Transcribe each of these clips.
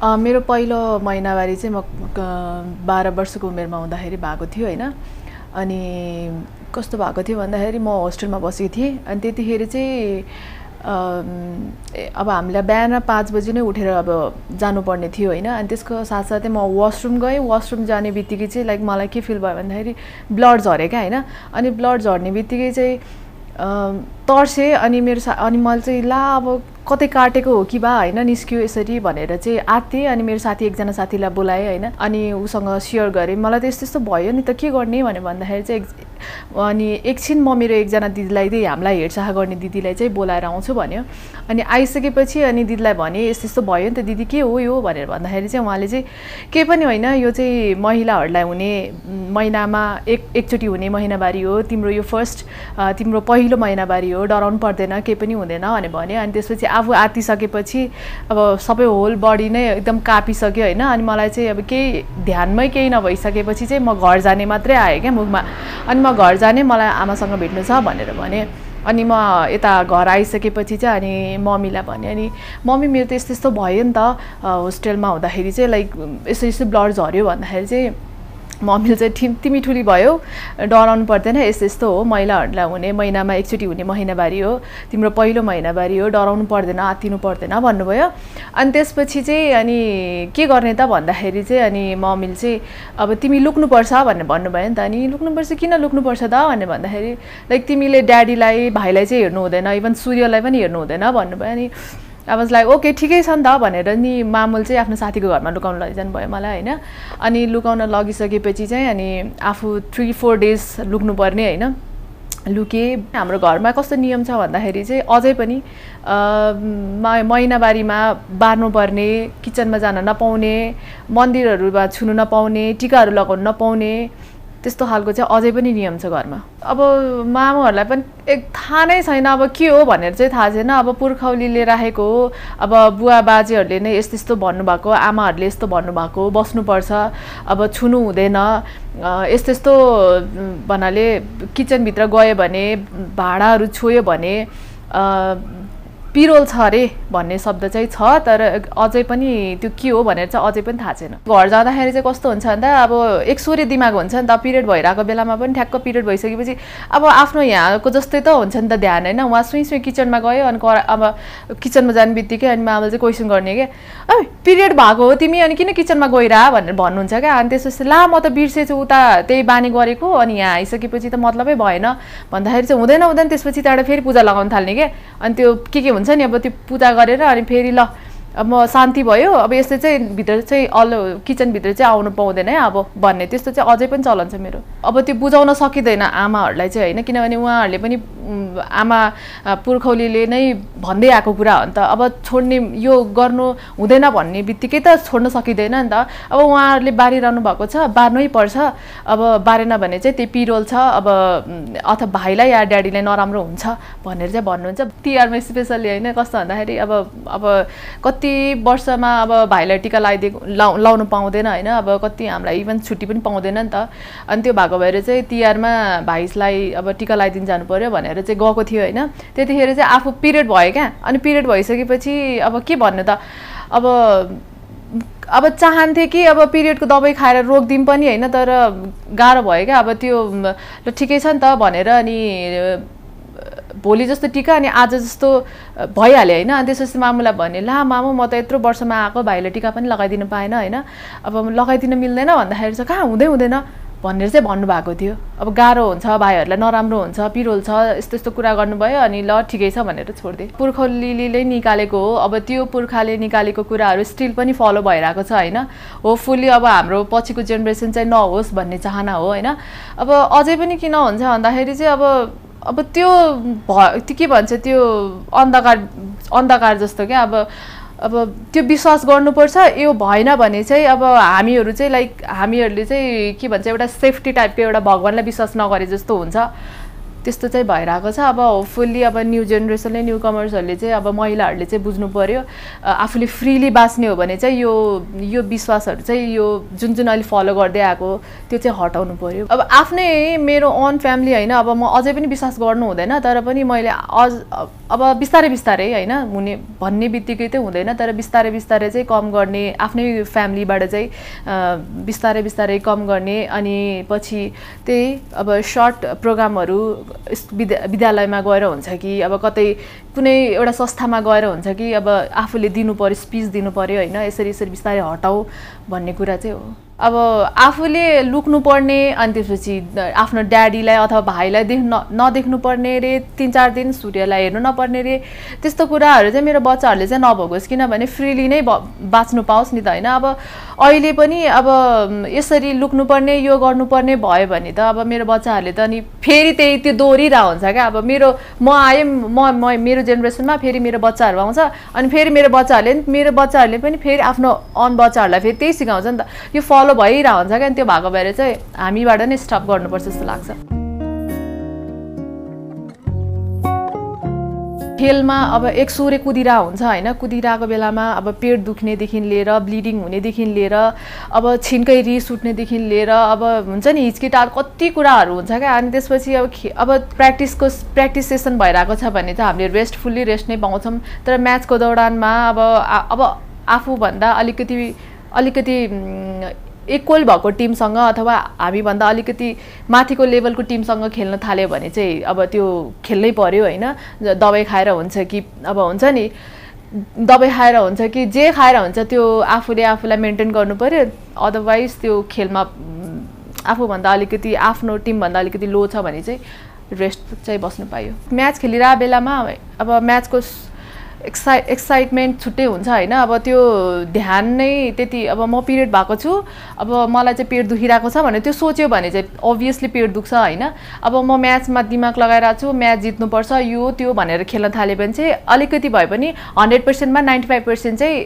मेरो पहिलो महिनावारी चाहिँ म बाह्र वर्षको उमेरमा हुँदाखेरि भएको थियो होइन? अनि कस्तो भएको थियो भन्दाखेरि म होस्टेलमा बसेको थिएँ। अनि त्यतिखेर चाहिँ अब हामीलाई बिहान पाँच बजी नै उठेर अब जानुपर्ने थियो होइन? अनि त्यसको साथसाथै म वासरुम गएँ। वासरुम जाने बित्तिकै चाहिँ लाइक मलाई के फिल भयो भन्दाखेरि ब्लड झऱ्यो क्या होइन? अनि ब्लड झर्ने बित्तिकै चाहिँ तर्सेँ। अनि मेरो सा अनि मैले चाहिँ ला अब कतै काटेको हो कि बा होइन निस्क्यो यसरी भनेर चाहिँ आत्तिएँ अनि मेरो साथी एकजना साथीलाई बोलाएँ होइन। अनि उसँग सेयर गरेँ। मलाई त यस्तो यस्तो भयो नि त के गर्ने भनेर भन्दाखेरि चाहिँ अनि एकछिन म मेरो एकजना दिदीलाई चाहिँ हामीलाई हेरचाह गर्ने दिदीलाई चाहिँ बोलाएर आउँछु भन्यो। अनि आइसकेपछि अनि दिदीलाई भने यस्तो यस्तो भयो नि त दिदी के हो यो? भनेर भन्दाखेरि चाहिँ उहाँले चाहिँ केही पनि होइन यो चाहिँ महिलाहरूलाई हुने महिनामा एक एकचोटि हुने महिनावारी हो। तिम्रो यो फर्स्ट तिम्रो पहिलो महिनावारी हो। डराउनु पर्दैन केही पनि हुँदैन भन्यो। अनि त्यसपछि आफू आत्तिसकेपछि अब सबै होल बडी नै एकदम कापिसक्यो होइन। अनि मलाई चाहिँ अब केही ध्यानमै केही नभइसकेपछि चाहिँ म घर जाने मात्रै आएँ क्या मुखमा। अनि म घर जाने मलाई आमासँग भेट्नु छ भनेर भने। अनि म यता घर आइसकेपछि चाहिँ अनि मम्मीलाई भने। अनि मम्मी मेरो त यस्तो यस्तो भयो नि त होस्टेलमा हुँदाखेरि चाहिँ लाइक यस्तो यस्तो ब्लड झऱ्यो भन्दाखेरि चाहिँ मम्मीले चाहिँ ठि तिमी ठुली भयो। डराउनु पर्दैन यस्तो यस्तो हो। महिलाहरूलाई हुने महिनामा एकचोटि हुने महिनावारी हो। तिम्रो पहिलो महिनावारी हो। डराउनु पर्दैन आत्तिनु पर्दैन भन्नुभयो। अनि त्यसपछि चाहिँ अनि के गर्ने त भन्दाखेरि चाहिँ अनि मम्मीले चाहिँ अब तिमी लुक्नुपर्छ भनेर भन्नुभयो नि त। अनि लुक्नुपर्छ? किन लुक्नुपर्छ त? भनेर भन्दाखेरि लाइक तिमीले ड्याडीलाई भाइलाई चाहिँ हेर्नु हुँदैन। इभन सूर्यलाई पनि हेर्नु हुँदैन भन्नुभयो। अनि अब लाइक ओके ठिकै छ नि त भनेर नि मामुल चाहिँ आफ्नो साथीको घरमा लुकाउनु लैजानु भयो मलाई होइन? अनि लुकाउन लगिसकेपछि चाहिँ अनि आफू थ्री फोर डेज लुक्नुपर्ने होइन? लुकेँ। हाम्रो घरमा कस्तो नियम छ भन्दाखेरि चाहिँ अझै पनि अ, म- महिनावारीमा बार्नुपर्ने किचनमा जान नपाउने मन्दिरहरूमा छुनु नपाउने टिकाहरू लगाउनु नपाउने त्यस्तो खालको चाहिँ अझै पनि नियम छ घरमा। अब मामुहरूलाई पनि एक थाहा नै छैन अब के हो भनेर चाहिँ थाहा छैन। अब पुर्खौलीले राखेको हो। अब बुवा बाजेहरूले नै यस्तो यस्तो भन्नुभएको आमाहरूले यस्तो भन्नुभएको बस्नुपर्छ। अब छुनु हुँदैन। यस्तो यस्तो भन्नाले किचनभित्र गयो भने भाँडाहरू छोयो भने पिरोल छ अरे भन्ने शब्द चाहिँ छ तर अझै पनि त्यो के हो भनेर चाहिँ अझै पनि थाहा छैन। घर जाँदाखेरि चाहिँ कस्तो हुन्छ भन्दा अब एकसोरे दिमाग हुन्छ नि त पिरियड भइरहेको बेलामा पनि ठ्याक्क पिरियड भइसकेपछि अब आफ्नो यहाँको जस्तै त हुन्छ नि त ध्यान होइन? उहाँ सुई सुई किचनमा गयो अनि अब किचनमा जाने बित्तिकै अनि मामाले चाहिँ क्वेसन गर्ने क्या ऐ पिरियड भएको हो तिमी अनि किन किचनमा गइरह? भनेर भन्नुहुन्छ क्या। अनि त्यसपछि ला म त बिर्सेछु उता त्यही बानी गरेको अनि यहाँ आइसकेपछि त मतलबै भएन। भन्दाखेरि चाहिँ हुँदैन हुँदैन। त्यसपछि त्यहाँबाट फेरि पूजा लगाउनु थाल्ने क्या। अनि त्यो के के हुन्छ नि अब त्यो पूजा गरेर अनि फेरि ल अब शान्ति भयो अब यस्तो चाहिँ भित्र चाहिँ अल किचनभित्र चाहिँ आउनु पाउँदैन है अब भन्ने त्यस्तो चाहिँ अझै पनि चलन छ मेरो। अब त्यो बुझाउन सकिँदैन आमाहरूलाई चाहिँ होइन किनभने उहाँहरूले पनि आमा पुर्खौलीले नै भन्दै आएको कुरा हो नि त। अब छोड्ने यो गर्नु हुँदैन भन्ने बित्तिकै त छोड्न सकिँदैन नि त। अब उहाँहरूले बारिरहनु भएको छ बार्नै पर्छ। अब बारेन भने चाहिँ त्यो पिरोल छ अब अथवा भाइलाई या ड्याडीलाई नराम्रो हुन्छ भनेर चाहिँ भन्नुहुन्छ। तिहारमा स्पेसल्ली होइन कस्तो भन्दाखेरि अब अब कति वर्षमा अब भाइलाई टिका लगाइदिएको लाउ लाउनु पाउँदैन होइन? अब कति हामीलाई इभन छुट्टी पनि पाउँदैन नि त। अनि त्यो भएको भएर चाहिँ तिहारमा भाइसलाई अब टिका लगाइदिनु जानु पऱ्यो भनेर चाहिँ गएको थियो होइन? त्यतिखेर चाहिँ आफू पिरियड भयो क्या? अनि पिरियड भइसकेपछि अब के भन्नु त? अब अब चाहन्थेँ कि अब पिरियडको दबाई खाएर रोकिदिउँ पनि होइन? तर गाह्रो भयो क्या? अब त्यो ठिकै छ नि त भनेर अनि भोलि जस्तो टिका अनि आज जस्तो भइहाल्यो होइन? अनि त्यसपछि मामुलाई भने ला मामु म त यत्रो वर्षमा आएको भाइले टिका पनि लगाइदिनु पाएन होइन? अब लगाइदिन मिल्दैन भन्दाखेरि चाहिँ कहाँ हुँदै हुँदैन? भनेर चाहिँ भन्नुभएको थियो। अब गाह्रो हुन्छ भाइहरूलाई नराम्रो हुन्छ पिरोल छ यस्तो यस्तो कुरा गर्नुभयो अनि ल ठिकै छ भनेर छोडिदिएँ पुर्खौलीले निकालेको हो। अब त्यो पुर्खाले निकालेको कुराहरू स्टिल पनि फलो भइरहेको छ होइन? होपफुल्ली अब हाम्रो पछिको जेनेरेसन चाहिँ नहोस् भन्ने चाहना हो होइन? अब अझै पनि किन हुन्छ भन्दाखेरि चाहिँ अब अब त्यो भ त्यो के भन्छ त्यो अन्धकार अन्धकार जस्तो क्या अब अब त्यो विश्वास गर्नुपर्छ। यो भएन भने चाहिँ अब हामीहरू चाहिँ लाइक हामीहरूले चाहिँ के भन्छ एउटा सेफ्टी टाइपको एउटा भगवान्लाई विश्वास नगरे जस्तो हुन्छ। त्यस्तो चाहिँ भइरहेको छ। अब होपफुल्ली अब न्यू जेनेरेसनले न्यू कमर्सहरूले चाहिँ अब महिलाहरूले चाहिँ बुझ्नु पऱ्यो आफूले फ्रिली बाँच्ने हो भने चाहिँ यो यो विश्वासहरू चाहिँ यो जुन जुन अहिले फलो गर्दै आएको त्यो चाहिँ हटाउनु पऱ्यो अब आफ्नै मेरो अन फ्यामिली होइन अब म अझै पनि विश्वास गर्नु हुँदैन तर पनि मैले अझ अब बिस्तारै बिस्तारै होइन हुने भन्ने बित्तिकै चाहिँ हुँदैन तर बिस्तारै बिस्तारै चाहिँ कम गर्ने आफ्नै फ्यामिलीबाट चाहिँ बिस्तारै बिस्तारै कम गर्ने अनि पछि त्यही अब सर्ट प्रोग्रामहरू विद्या विद्यालयमा गएर हुन्छ कि अब कतै कुनै एउटा संस्थामा गएर हुन्छ कि अब आफूले दिनु पऱ्यो स्पिच दिनु पऱ्यो होइन यसरी यसरी बिस्तारै हटाऊ भन्ने कुरा चाहिँ हो। अब आफूले लुक्नु पर्ने अनि त्यसपछि आफ्नो ड्याडीलाई अथवा भाइलाई देख्न नदेख्नु पर्ने रे तिन चार दिन सूर्यलाई हेर्नु नपर्ने रे त्यस्तो कुराहरू चाहिँ मेरो बच्चाहरूले चाहिँ नभोगोस् किनभने फ्रिली नै बाँच्नु पाओस् नि त होइन? अब अहिले पनि अब यसरी लुक्नुपर्ने यो गर्नुपर्ने भयो भने त अब मेरो बच्चाहरूले त अनि फेरि त्यही त्यो दोहोरिरहेको हुन्छ क्या? अब मेरो म आएँ म म मेरो जेनेरेसनमा फेरि मेरो बच्चाहरू आउँछ अनि फेरि मेरो बच्चाहरूले मेरो बच्चाहरूले पनि फेरि आफ्नो अन बच्चाहरूलाई फेरि त्यही सिकाउँछ नि त। यो फलो भइरहेको हुन्छ क्या त्यो भएको भएर चाहिँ हामीबाट नै स्टप गर्नुपर्छ जस्तो लाग्छ। खेलमा अब एक सोरे कुदिरहेको हुन्छ होइन कुदिरहेको बेलामा अब पेट दुख्नेदेखि लिएर ब्लिडिङ हुनेदेखि लिएर अब छिन्कै रिस उठ्नेदेखि लिएर अब हुन्छ नि हिचकिटाहरू कति कुराहरू हुन्छ क्या। अनि त्यसपछि अब अब प्र्याक्टिसको प्र्याक्टिस सेसन भइरहेको छ भने त हामीले रेस्ट फुल्ली रेस्ट नै पाउँछौँ। तर म्याचको दौडानमा अब अब आफूभन्दा अलिकति अलिकति इक्वल भएको टिमसँग अथवा हामीभन्दा अलिकति माथिको लेभलको टिमसँग खेल्न थाल्यो भने चाहिँ अब त्यो खेल्नै पऱ्यो होइन। दबाई खाएर हुन्छ कि अब हुन्छ नि दबाई खाएर हुन्छ कि जे खाएर हुन्छ त्यो आफूले आफूलाई मेन्टेन गर्नु पऱ्यो अदरवाइज त्यो खेलमा आफूभन्दा अलिकति आफ्नो टिमभन्दा अलिकति लो छ भने चाहिँ रेस्ट चाहिँ बस्नु पायो। म्याच खेलिरहेको बेलामा अब म्याचको एक्साइट एक्साइटमेन्ट छुट्टै हुन्छ होइन? अब त्यो ध्यान नै त्यति अब म पिरियड भएको छु। अब मलाई चाहिँ पेट दुखिरहेको छ भने त्यो सोच्यो भने चाहिँ अभियसली पेट दुख्छ होइन? अब म म्याचमा दिमाग लगाइरहेको छु म्याच जित्नुपर्छ यो त्यो भनेर खेल्न थाल्यो भने चाहिँ अलिकति भए पनि हन्ड्रेड पर्सेन्टमा नाइन्टी फाइभ पर्सेन्ट चाहिँ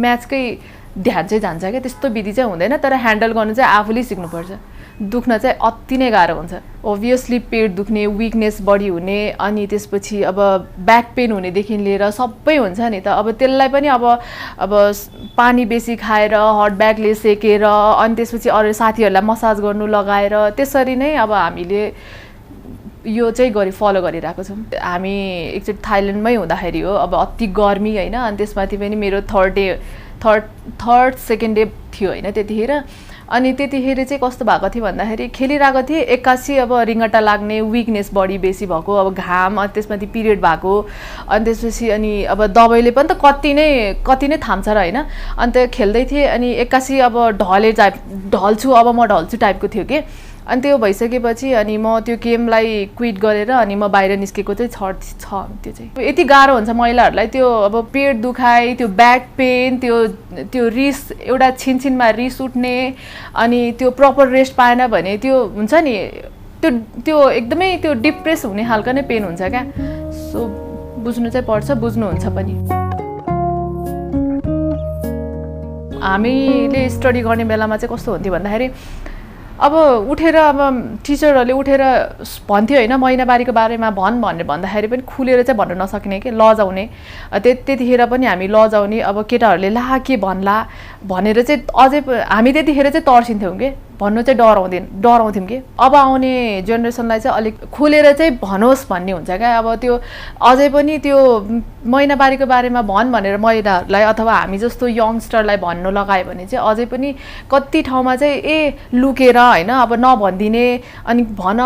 म्याचकै ध्यान चाहिँ जान्छ क्या। त्यस्तो विधि चाहिँ हुँदैन तर ह्यान्डल गर्नु चाहिँ आफूले सिक्नुपर्छ। दुख्न चाहिँ अति नै गाह्रो हुन्छ। ओभियसली पेट दुख्ने विकनेस बढी हुने अनि त्यसपछि अब ब्याक पेन हुनेदेखि लिएर सबै हुन्छ नि त। अब त्यसलाई पनि अब अब पानी बेसी खाएर हट ब्यागले सेकेर अनि त्यसपछि अरू साथीहरूलाई मसाज गर्नु लगाएर त्यसरी नै अब हामीले यो चाहिँ गरी फलो गरिरहेको छौँ। हामी एकचोटि थाइल्यान्डमै हुँदाखेरि हो अब अति गर्मी होइन अनि त्यसमाथि पनि मेरो third day third third second day थियो होइन त्यतिखेर। अनि त्यतिखेर चाहिँ कस्तो भएको थियो भन्दाखेरि खेलिरहेको थिएँ। एक्कासी अब रिङ्गटा लाग्ने विकनेस बडी बेसी भएको अब घाम अनि त्यसमाथि पिरियड भएको। अनि त्यसपछि अनि अब दबाईले पनि त कति नै कति नै थाम्छ र होइन। अन्त खेल्दै थिएँ अनि एक्कासी अब ढले टाइप ढल्छु अब म ढल्छु टाइपको थियो कि? अनि त्यो भइसकेपछि अनि म त्यो गेमलाई क्विट गरेर अनि म बाहिर निस्केको चाहिँ छ छ त्यो चाहिँ। यति गाह्रो हुन्छ महिलाहरूलाई त्यो अब पेट दुखाइ त्यो ब्याक पेन त्यो त्यो रिस एउटा छिनछिनमा रिस उठ्ने अनि त्यो प्रपर रेस्ट पाएन भने त्यो हुन्छ नि त्यो त्यो एकदमै त्यो डिप्रेस हुने खालको नै पेन हुन्छ क्या। सो बुझ्नु चाहिँ पर्छ बुझ्नुहुन्छ पनि। हामीले स्टडी गर्ने बेलामा चाहिँ कस्तो हुन्थ्यो भन्दाखेरि अब उठेर अब टिचरहरूले उठेर भन्थ्यो होइन महिनावारीको बारेमा भन् भनेर भन्दाखेरि पनि खुलेर चाहिँ भन्न नसक्ने कि? लजाउने। त्यतिखेर पनि हामी लजाउने। अब केटाहरूले ला के भन्ला भनेर चाहिँ अझै हामी त्यतिखेर चाहिँ तर्सिन्थ्यौँ कि? भन्नु चाहिँ डराउँदैन डराउँथ्यौँ कि। अब आउने जेनेरेसनलाई चाहिँ अलिक खुलेर चाहिँ भनोस् भन्ने हुन्छ क्या। अब त्यो अझै पनि त्यो महिनावारीको बारेमा भन् भनेर महिलाहरूलाई अथवा हामी जस्तो यङ्स्टरलाई भन्नु लगायो भने चाहिँ अझै पनि कति ठाउँमा चाहिँ ए लुकेर होइन अब नभनिदिने अनि भन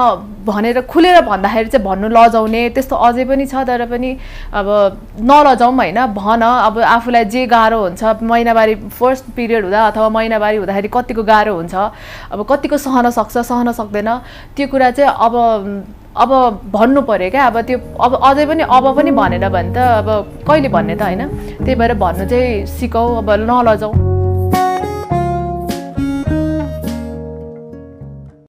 भनेर खुलेर भन्दाखेरि चाहिँ भन्नु लजाउने। त्यस्तो अझै पनि छ तर पनि अब नलजाउँ होइन भन। अब आफूलाई जे गाह्रो हुन्छ महिनावारी फर्स्ट पिरियड हुँदा अथवा महिनावारी हुँदाखेरि कतिको गाह्रो हुन्छ। अब कतिको सहन सक्छ सहन सक्दैन। त्यो कुरा चाहिँ अब अब भन्नु पऱ्यो क्या। अब त्यो अब अझै पनि अब पनि भनेन भने त अब कहिले भन्ने त होइन? त्यही भएर भन्नु चाहिँ सिकाऊ अब नलजाउँ